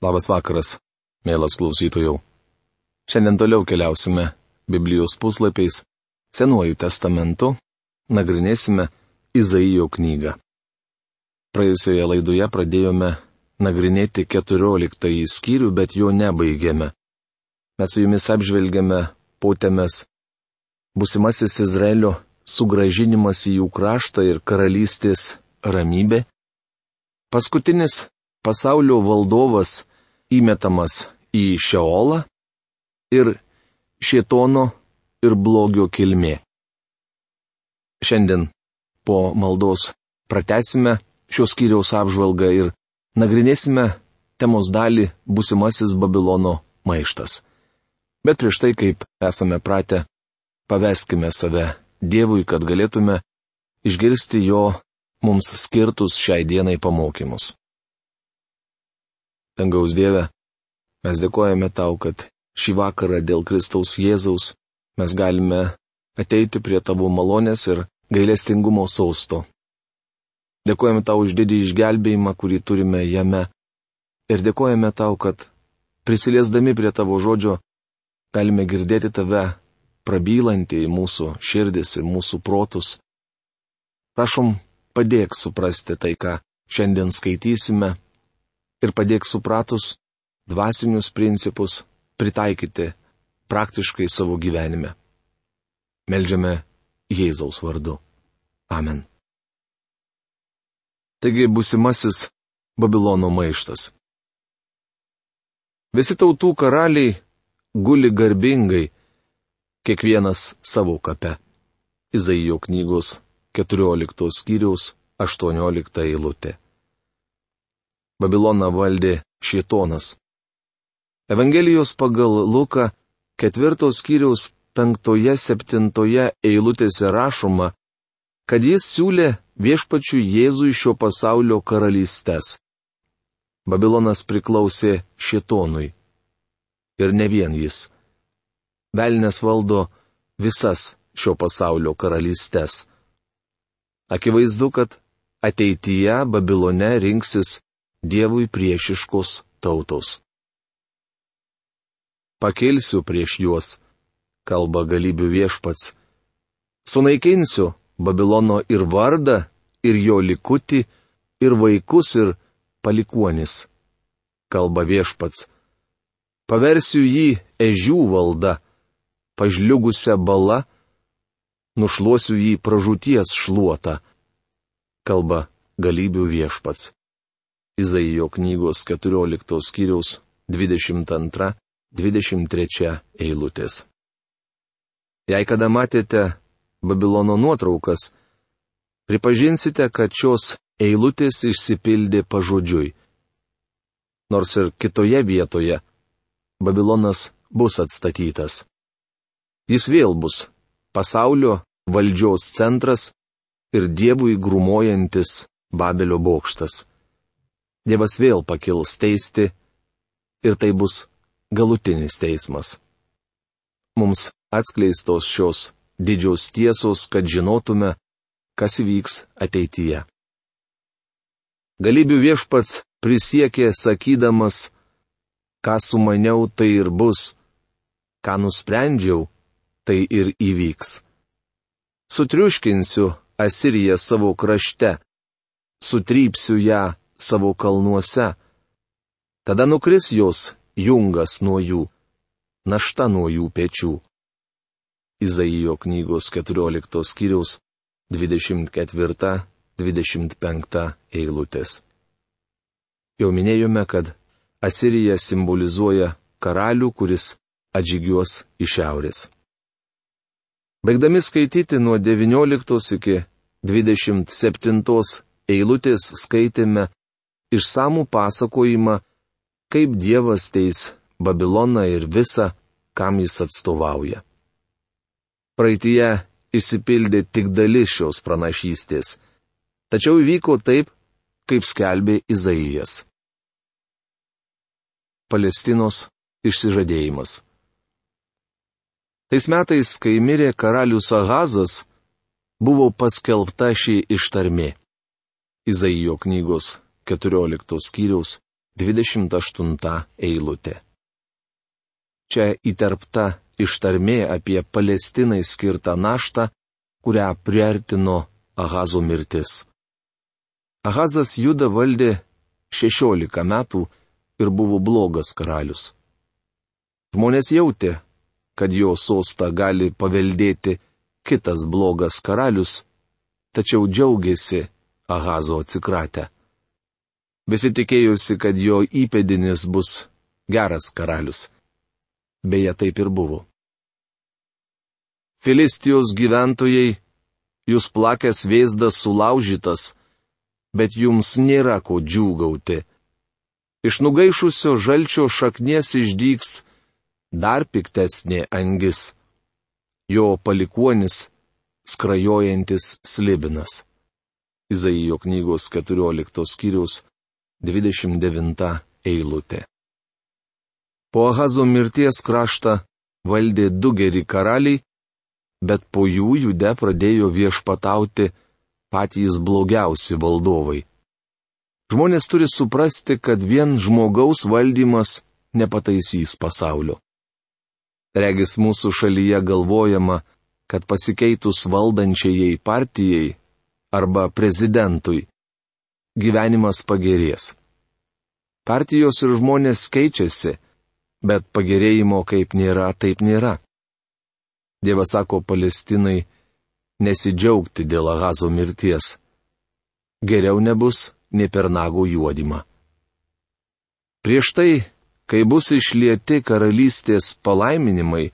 Labas vakaras, mielas klausytojų. Šiandien toliau keliausime Biblijos puslapiais Senuoju testamentu, nagrinėsime Izaijo knygą. Praėjusioje laidoje pradėjome nagrinėti 14 skyrių, bet jo nebaigėme. Mes su jumis apžvelgėme potėmes busimasis Izraelio sugražinimas į jų kraštą ir karalystės ramybė. Paskutinis pasaulio valdovas įmetamas į Šeolą ir Šietono ir blogio kilmė. Šiandien po maldos pratesime šios skyriaus apžvalgą ir nagrinėsime temos dalį busimasis Babilono maištas. Bet prieš tai, kaip esame pratę, paveskime save Dievui, kad galėtume išgirsti jo mums skirtus šiai dienai pamokymus. Dangaus Dieve, mes dėkojame tau, kad šį vakarą dėl Kristaus Jėzaus mes galime ateiti prie tavo malonės ir gailestingumo sausto. Dėkojame tau už didį išgelbėjimą, kurį turime jame. Ir dėkojame tau, kad prisiliesdami prie tavo žodžio galime girdėti tave prabylantį į mūsų širdis ir mūsų protus. Prašom, padėk suprasti tai, ką šiandien skaitysime ir padėk supratus dvasinius principus pritaikyti praktiškai savo gyvenime. Meldžiame Jėzaus vardu. Amen. Taigi busimasis Babilono maištas. Visi tautų karaliai guli garbingai, kiekvienas savo kape. Izaijo knygos 14 skyriaus 18 eilutė. Babiloną valdė Šietonas. Evangelijos pagal Luką ketvirtos skyriaus penktoje septintoje eilutėse rašoma, kad jis siūlė viešpačių Jėzui šio pasaulio karalystės. Babilonas priklausė Šietonui. Ir ne vien jis. Velnes valdo visas šio pasaulio karalystės. Akivaizdu, kad ateityje Babilone rinksis Dievui priešiškos tautos. Pakelsiu prieš juos, kalba galybių viešpats. Sunaikinsiu Babilono ir vardą, ir jo likutį, ir vaikus, ir palikuonis, kalba viešpats. Paversiu jį ežių valda, pažliugusią balą, nušluosiu jį pražūties šluotą, kalba galybių viešpats. Izaijo knygos 14 skyriaus 22-23 eilutės. Jei kada matėte Babilono nuotraukas, pripažinsite, kad šios eilutės išsipildė pažodžiui. Nors ir kitoje vietoje Babilonas bus atstatytas. Jis vėl bus pasaulio valdžios centras ir dievui grūmojantis Babelio bokštas. Dievas vėl pakils teisti ir tai bus galutinis teismas. Mums atskleistos šios didžios tiesos, kad žinotume, kas vyks ateityje. Galybių viešpats prisiekė sakydamas, ką sumaniau, tai ir bus, ką nusprendžiau, tai ir įvyks. Sutriuškinsiu Asiriją savo krašte, sutrypsiu ją savo kalnuose. Tada nukris jos jungas nuo jų, našta nuo jų pečių. Izaijo knygos 14 skyriaus 24-25 eilutės. Jau minėjome, kad Asirija simbolizuoja karalių, kuris atžygiuos iš šiaurės. Baigdami skaityti nuo 19 iki 27 eilutės skaitėme išsamų pasakojimą, kaip Dievas teis Babiloną ir visą, kam jis atstovauja. Praeitie išsipildė tik dalis šios pranašystės, tačiau įvyko taip, kaip skelbė Izaijas. Palestinos išsižadėjimas. Tais metais, kai mirė karalius Ahazas, buvo paskelbta šį ištarmė. Izaijo knygos 14 skyriaus 28 eilutė. Čia įterpta ištarmė apie Palestinai skirtą naštą, kurią priartino Ahazo mirtis. Ahazas Juda valdė 16 metų ir buvo blogas karalius. Žmonės jautė, kad jo sostą gali paveldėti kitas blogas karalius, tačiau džiaugiasi Ahazo atsikratę. Visi tikėjusi, kad jo įpėdinis bus geras karalius. Beje, taip ir buvo. Filistijos gyventojai, jūs plakęs vėzdas sulaužytas, bet jums nėra ko džiūgauti. Iš nugaišusio žalčio šaknies išdyks dar piktesnė angis. Jo palikuonis skrajojantis slibinas. Izaijo knygos 14 skyrius 29 eilutė. Po Ahazo mirties kraštą valdė du geri karaliai, bet po jų jude pradėjo viešpatauti patys blogiausi valdovai. Žmonės turi suprasti, kad vien žmogaus valdymas nepataisys pasaulio. Regis mūsų šalyje galvojama, kad pasikeitus valdančiai partijai arba prezidentui, gyvenimas pagerės. Partijos ir žmonės keičiasi, bet pagerėjimo kaip nėra, taip nėra. Dievas sako Palestinai nesidžiaugti dėl Ahazo mirties. Geriau nebus nei per nago juodimą. Prieš tai, kai bus išlieti karalystės palaiminimai,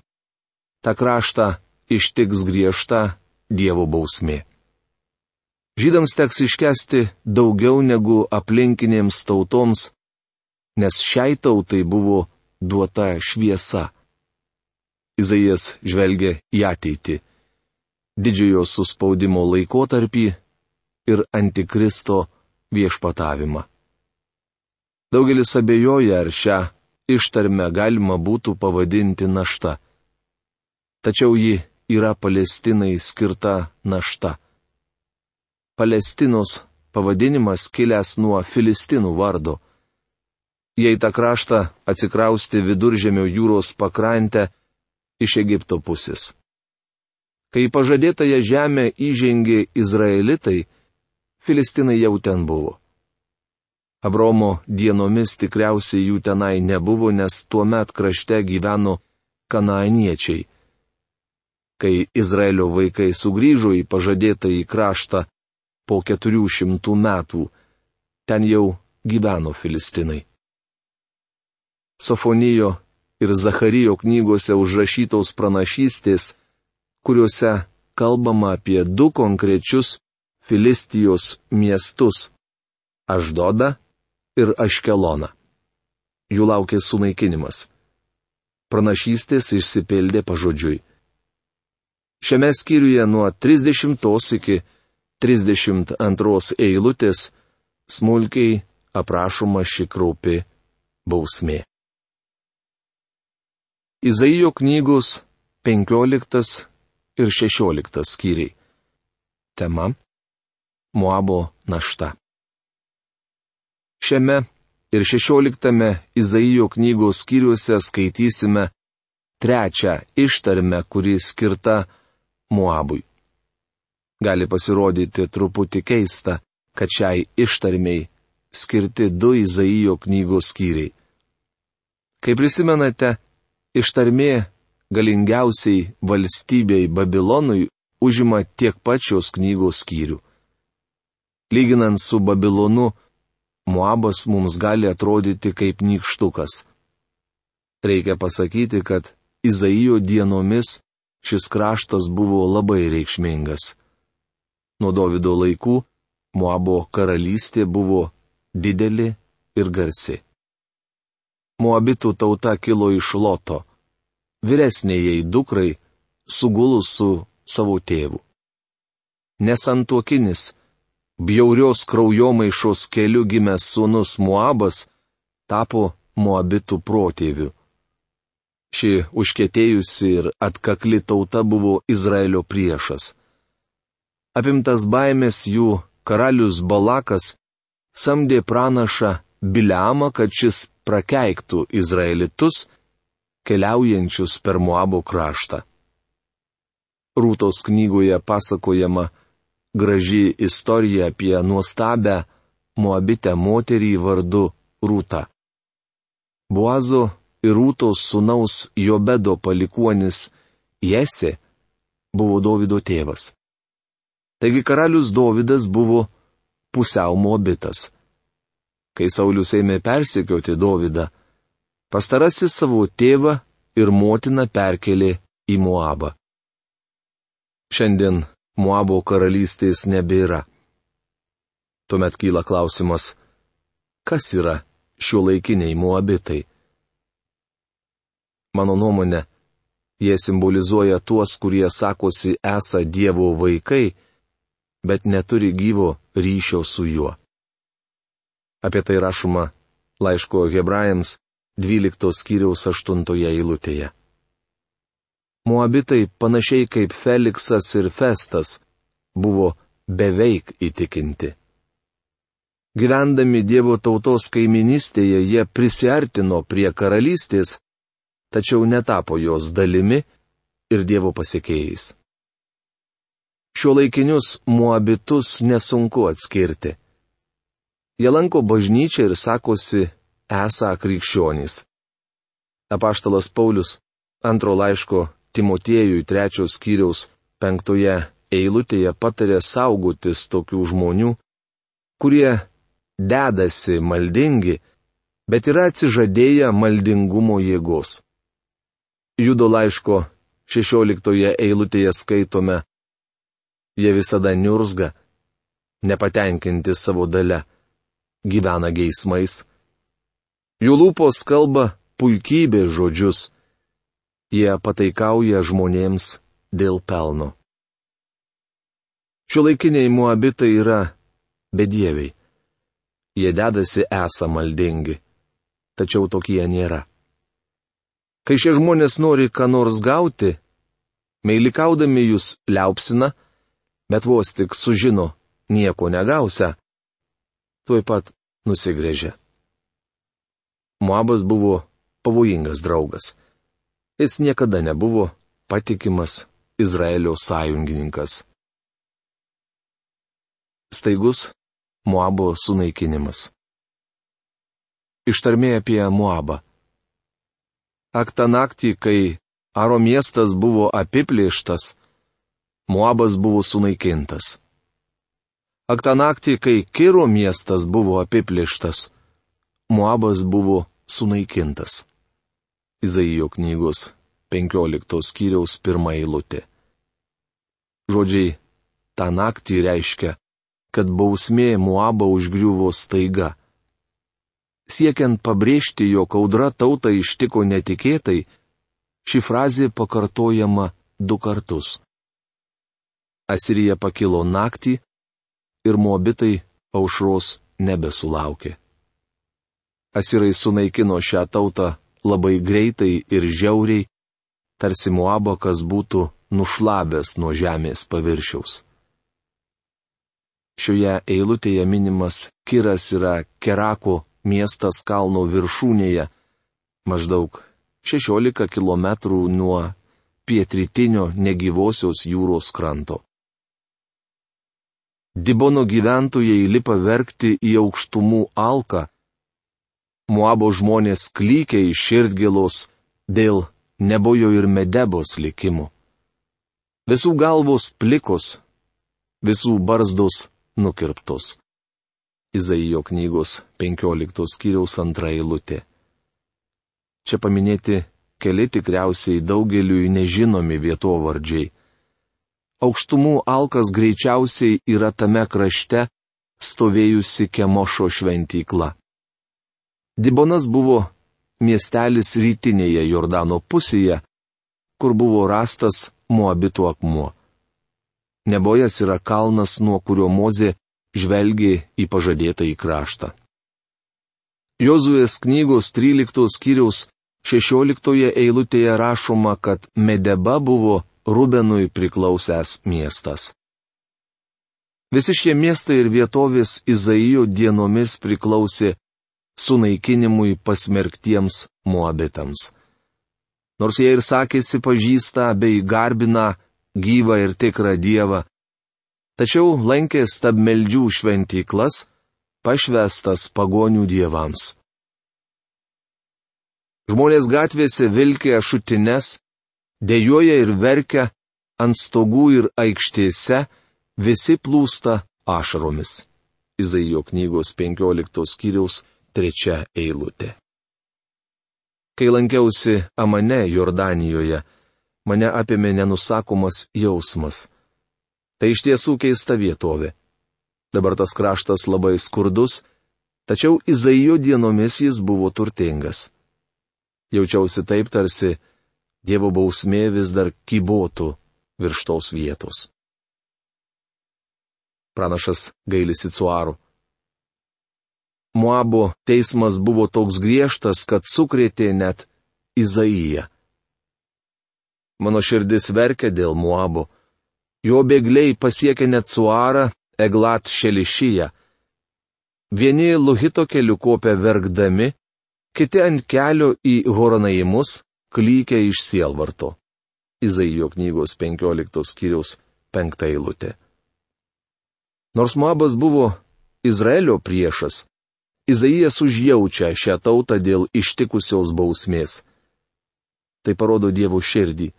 tą kraštą ištiks griežta Dievo bausmė. Žydams teks iškesti daugiau negu aplinkinėms tautoms, nes šiai tautai buvo duota šviesa. Izaijas žvelgia į ateitį - didžiojo suspaudimo laikotarpį ir antikristo viešpatavimą. Daugelis abejoja, ar šią ištarmę galima būtų pavadinti našta. Tačiau ji yra Palestinai skirta našta. Palestinos pavadinimas kilęs nuo Filistinų vardo. Jei tą kraštą atsikrausti viduržėmio jūros pakrantę, iš Egipto pusės. Kai pažadėtąją žemę įžengė Izraelitai, Filistinai jau ten buvo. Abromo dienomis tikriausiai jų tenai nebuvo, nes tuo met krašte gyveno kanaaniečiai. Kai Izraelio vaikai sugrįžo į pažadėtą į kraštą po keturių šimtų metų, ten jau gyveno Filistinai. Sofonijo ir Zacharijo knygose užrašytos pranašystės, kuriuose kalbama apie du konkrečius Filistijos miestus - Aždodą ir Aškeloną. Jų laukė sunaikinimas. Pranašystės išsipildė pažodžiui. Šiame skyriuje nuo 30 iki 32 eilutės smulkiai aprašoma ši kraupi bausmė. Izaijo knygos 15 ir 16 skyriai. Tema - Moabo našta. Šiame ir 16 Izaijo knygos skyriuose skaitysime trečią ištarmę, kuri skirta Moabui. Gali pasirodyti truputį keista, kad šiai ištarmiai skirti du Izaijo knygos skyriai. Kaip prisimenate, Ištarmė galingiausiai valstybei Babilonui užima tiek pačios knygos skyrių. Lyginant su Babilonu, Moabas mums gali atrodyti kaip nykštukas. Reikia pasakyti, kad Izaijo dienomis šis kraštas buvo labai reikšmingas. Nuo Davido laikų Moabo karalystė buvo didelė ir garsi. Moabitų tauta kilo iš Loto, vyresnėjai dukrai, sugulus su savo tėvu. Nesantuokinis, bjaurios kraujomaišos keliu gimęs sūnus Moabas tapo Moabitų protėviu. Ši užkėtėjusi ir atkakli tauta buvo Izraelio priešas. Apimtas baimės jų karalius Balakas samdė pranašą Biliamą, kad šis prakeiktų Izraelitus, keliaujančius per Moabo kraštą. Rūtos knygoje pasakojama graži istorija apie nuostabę Moabitę moterį vardu Rūta. Buazo ir Rūtos sunaus Jobedo palikuonis Jese buvo Davido tėvas. Taigi karalius Davidas buvo pusiau mobitas. Kai Saulis ėmė persekioti Davidą, pastarasis savo tėvą ir motiną perkelė į Moabą. Šiandien Moabo karalystės nebėra. Tuomet kyla klausimas, kas yra šio laikiniai Moabitai? Mano nuomonė, jie simbolizuoja tuos, kurie sakosi esą Dievo vaikai, bet neturi gyvo ryšio su juo. Apie tai rašoma laiško hebrajams 12 skyriaus 8 eilutėje. Moabitai panašiai kaip Feliksas ir Festas buvo beveik įtikinti. Gyvendami Dievo tautos kaiminystėje jie prisartino prie karalystės, tačiau netapo jos dalimi ir Dievo pasiekėjais šio laikinius muabitus nesunku atskirti. Jie lanko bažnyčią ir sakosi esą krikščionys. Apaštalas Paulius antro laiško Timotiejui trečios skyriaus penktoje eilutėje patarė saugotis tokių žmonių, kurie dedasi maldingi, bet yra atsižadėję maldingumo jėgos. Judo laiško 16 eilutėje skaitome, Jie visada niurzga, nepatenkinti savo dalę, gyvena geismais. Jų lūpos kalba puikybės žodžius. Jie pataikauja žmonėms dėl pelno. Šiuolaikiniai muabitai yra bedieviai. Jie dedasi esą maldingi, tačiau tokie nėra. Kai šie žmonės nori ką nors gauti, meilikaudami jūs liaupsina, bet vos tik sužino, nieko negausia, tuoj pat nusigrėžė. Moabas buvo pavojingas draugas. Jis niekada nebuvo patikimas Izraelio sąjungininkas. Staigus Moabo sunaikinimas. Ištarmė apie Moabą. Aktą naktį, kai Aro miestas buvo apiplėštas, Moabas buvo sunaikintas. Ak tą naktį, kai Kiro miestas buvo apiplėštas, Moabas buvo sunaikintas. Izaijo knygos 15 skyriaus pirmą eilutę. Žodžiai tą naktį reiškia, kad bausmė Moabą užgriuvo staiga. Siekiant pabrėžti, jog audra tautą ištiko netikėtai, ši frazė pakartojama du kartus. Asirija pakilo naktį ir moabitai aušros nebesulaukė. Asirai sunaikino šią tautą labai greitai ir žiauriai, tarsi Moabakas būtų nušlabęs nuo žemės paviršiaus. Šioje eilutėje minimas Kiras yra Kerako miestas kalno viršūnėje, maždaug 16 km nuo pietrytinio negyvosios jūros kranto. Dibono gyventojai lipa verkti į aukštumų alką. Muabo žmonės klykia iš širdgėlos dėl nebojo ir medebos likimų. Visų galvos plikos, visų barzdos nukirptos. Izaijo knygos 15 skyriaus antra eilutė. Čia paminėti keli tikriausiai daugeliui nežinomi vietovardžiai aukštumų alkas greičiausiai yra tame krašte stovėjusi Kemošo šventykla. Dibonas buvo miestelis rytinėje Jordano pusėje, kur buvo rastas Moabito akmuo. Nebojas yra kalnas, nuo kurio Mozė žvelgė į pažadėtą į kraštą. Jozuės knygos 13 skyriaus 16 eilutėje rašoma, kad Medeba buvo Rubenui priklausęs miestas. Visi šie miestai ir vietovės Izaijo dienomis priklausė sunaikinimui pasmerktiems muabitams. Nors jie ir sakėsi pažįsta bei garbina gyvą ir tikrą Dievą, tačiau lankė stabmeldžių šventyklas, pašvestas pagonių dievams. Žmonės gatvėse vilkė šutines, dėjoja ir verkia, ant stogų ir aikštėse, visi plūsta ašaromis. Izaijo knygos 15 skyriaus 3 eilutė. Kai lankiausi Amane Jordanijoje, mane apėmė nenusakomas jausmas. Tai iš tiesų keista vietovė. Dabar tas kraštas labai skurdus, tačiau Izaijo dienomis jis buvo turtingas. Jaučiausi taip tarsi Dievo bausmė vis dar kybotų virš tos vietos. Pranašas gailisi Cuaru. Moabo teismas buvo toks griežtas, kad sukrėtė net Izaiją. Mano širdis verkia dėl Moabo. Jo bėgliai pasiekė net Suarą, Eglat Šelišyje. Vieni Luhito keliu kopė verkdami, kiti ant kelio į Horonaimus, klykia iš sielvarto. Izaijo knygos 15 skyriaus 5 eilutė. Nors Moabas buvo Izraelio priešas, Izaijas užjaučia šią tautą dėl ištikusios bausmės. Tai parodo Dievo širdį.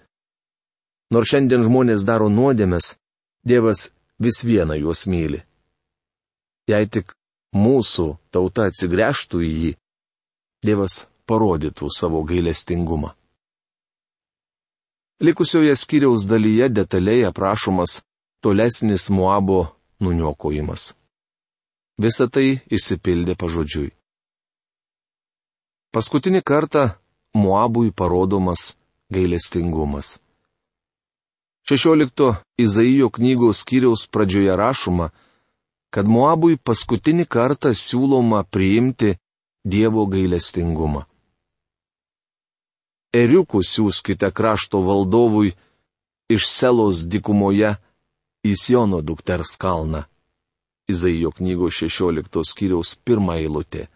Nors šiandien žmonės daro nuodėmes, Dievas vis viena juos myli. Jei tik mūsų tauta atsigręžtų į jį, Dievas parodytų savo gailestingumą. Likusioje skyriaus dalyje detaliai aprašomas tolesnis Moabo nuniokojimas. Visa tai išsipildė pažodžiui. Paskutinį kartą Moabui parodomas gailestingumas. 16 Izaijo knygos skyriaus pradžioje rašoma, kad Moabui paskutinį kartą siūloma priimti Dievo gailestingumą eriukų siūskite krašto valdovui iš selos dikumoje į Siono dukters kalną. Izaijo knygos 16 skyriaus pirmą eilutę.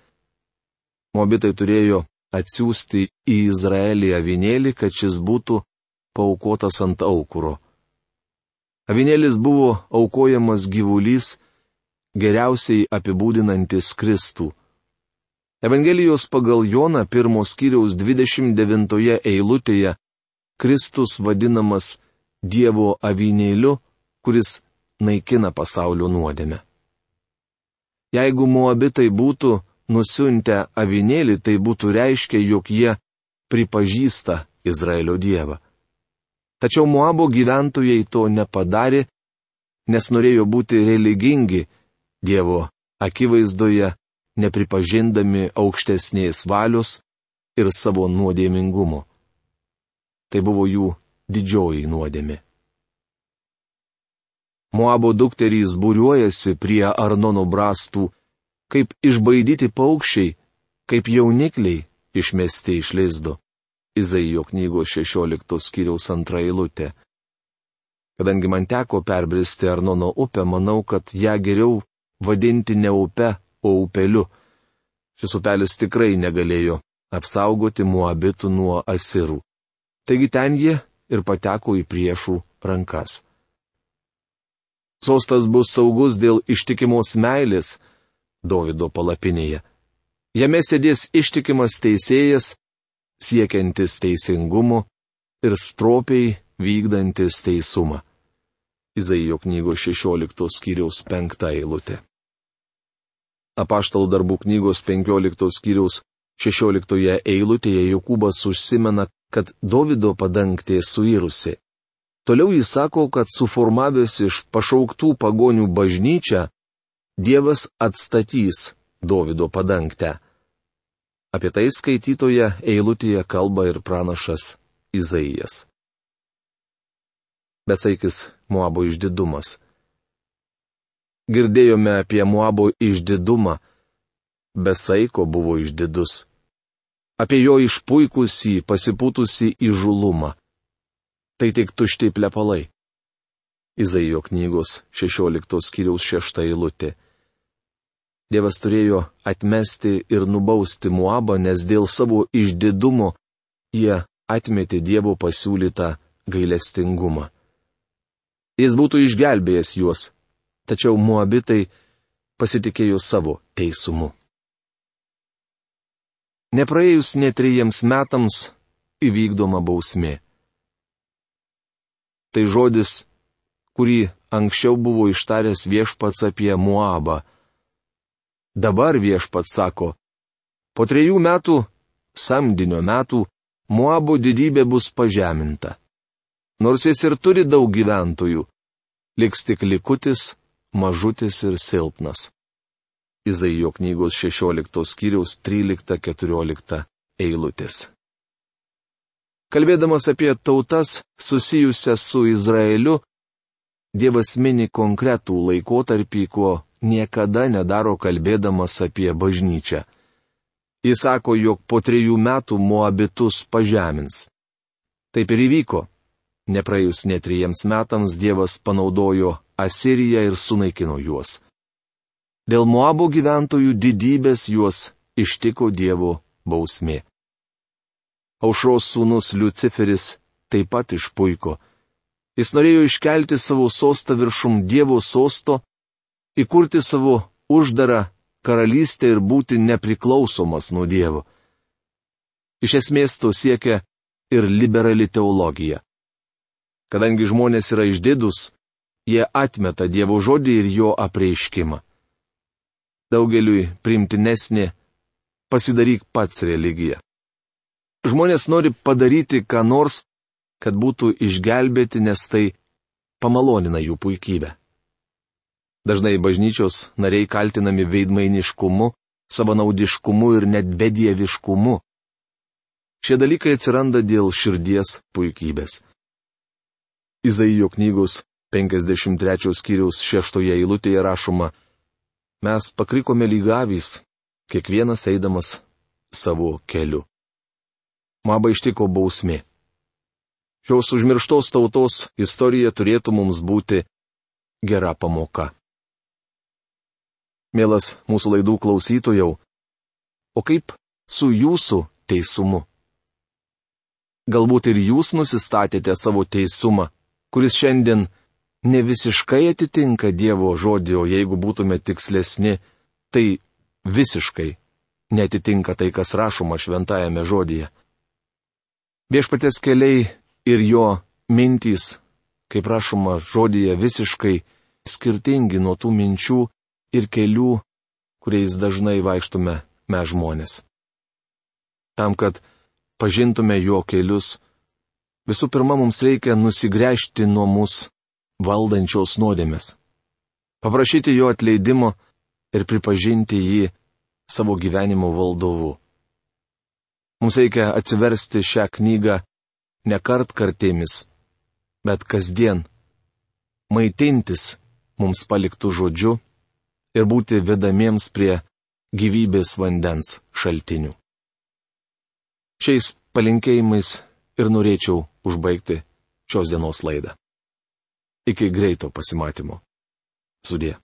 Mobitai turėjo atsiųsti į Izraelį avinėlį, kad šis būtų paukotas ant aukuro. Avinėlis buvo aukojamas gyvulys, geriausiai apibūdinantis Kristų. Evangelijos pagal Joną pirmos skyriaus 29 eilutėje Kristus vadinamas Dievo avinėliu, kuris naikina pasaulio nuodėmę. Jeigu muabitai būtų nusiuntę avinėlį, tai būtų reiškia, jog jie pripažįsta Izraelio Dievą. Tačiau Moabo gyventojai to nepadarė, nes norėjo būti religingi Dievo akivaizdoje nepripažindami aukštesnės valios ir savo nuodėmingumo. Tai buvo jų didžioji nuodėmė. Moabo dukterys būriuojasi prie Arnono brastų, kaip išbaidyti paukščiai, kaip jaunikliai išmesti iš lizdo. Izaijo knygos 16 skyriaus antra eilutė. Kadangi man teko perbristi Arnono upę, manau, kad ją geriau vadinti ne upe, o upeliu. Šis upelis tikrai negalėjo apsaugoti muabitų nuo asirų. Taigi ten jie ir pateko į priešų rankas. Sostas bus saugus dėl ištikimos meilės Davido palapinėje. Jame sėdės ištikimas teisėjas, siekiantis teisingumo ir stropiai vykdantis teisumą. Izaijo knygos 16 skyriaus 5 eilutė apaštalų darbų knygos 15 skyriaus 16 eilutėje Jokūbas užsimena, kad Davido padangtė suirusi. Toliau jis sako, kad suformavęs iš pašauktų pagonių bažnyčią, Dievas atstatys Davido padangtę. Apie tai skaitytoje eilutėje kalba ir pranašas Izaijas. Besaikis Moabo išdidumas girdėjome apie Moabo išdidumą. Besaiko buvo išdidus. Apie jo išpuikusį, pasipūtusi įžulumą. Tai tik tušti plepalai. Izaijo knygos 16 skyriaus 6 eilutė. Dievas turėjo atmesti ir nubausti Muabą, nes dėl savo išdidumo jie atmetė Dievo pasiūlytą gailestingumą. Jis būtų išgelbėjęs juos, tačiau Muabitai pasitikėjo savo teisumu. Nepraėjus netrejiems metams įvykdoma bausmė. Tai žodis, kurį anksčiau buvo ištaręs viešpats apie Muabą. Dabar viešpats sako, po trejų metų, samdinio metų, Muabo didybė bus pažeminta. Nors jis ir turi daug gyventojų, liks tik likutis, mažutis ir silpnas. Izaijo knygos 16 skyriaus 13-14 eilutės. Kalbėdamas apie tautas susijusias su Izraeliu, Dievas mini konkretų laikotarpį, ko niekada nedaro kalbėdamas apie bažnyčią. Jis sako, jog po trejų metų Moabitus pažemins. Taip ir įvyko. Nepraėjus netrijiems metams Dievas panaudojo Asiriją ir sunaikino juos. Dėl Moabo gyventojų didybės juos ištiko Dievo bausmė. Aušros sūnus Luciferis taip pat išpuiko. Jis norėjo iškelti savo sostą viršum Dievo sosto, įkurti savo uždarą karalystę ir būti nepriklausomas nuo Dievo. Iš esmės to siekia ir liberali teologija. Kadangi žmonės yra išdidus, jie atmeta Dievo žodį ir jo apreiškimą. Daugeliui primtinesnė pasidaryk pats religija. Žmonės nori padaryti ką nors, kad būtų išgelbėti, nes tai pamalonina jų puikybę. Dažnai bažnyčios nariai kaltinami veidmainiškumu, savanaudiškumu ir net bedieviškumu. Šie dalykai atsiranda dėl širdies puikybės. Izaijo knygos 53 skyriaus 6 eilutėje rašoma, mes pakrikome lygavys, kiekvienas eidamas savo keliu. Maba ištiko bausmė. Šios užmirštos tautos istorija turėtų mums būti gera pamoka. Mielas mūsų laidų klausytojau, o kaip su jūsų teisumu? Galbūt ir jūs nusistatėte savo teisumą, kuris šiandien ne visiškai atitinka Dievo žodį, o jeigu būtume tikslesni, tai visiškai netitinka tai, kas rašoma šventajame žodyje. Viešpatės keliai ir jo mintys, kaip rašoma žodėje, visiškai skirtingi nuo tų minčių ir kelių, kuriais dažnai vaikštume mes žmonės. Tam, kad pažintume jo kelius, visų pirma mums reikia nusigręžti nuo mūsų valdančios nuodėmės. Paprašyti jo atleidimo ir pripažinti jį savo gyvenimo valdovu. Mums reikia atsiversti šią knygą ne kart kartėmis, bet kasdien. Maitintis mums paliktų žodžiu ir būti vedamiems prie gyvybės vandens šaltinių. Šiais palinkėjimais ir norėčiau užbaigti šios dienos laidą. Iki greito pasimatymo. Sudė.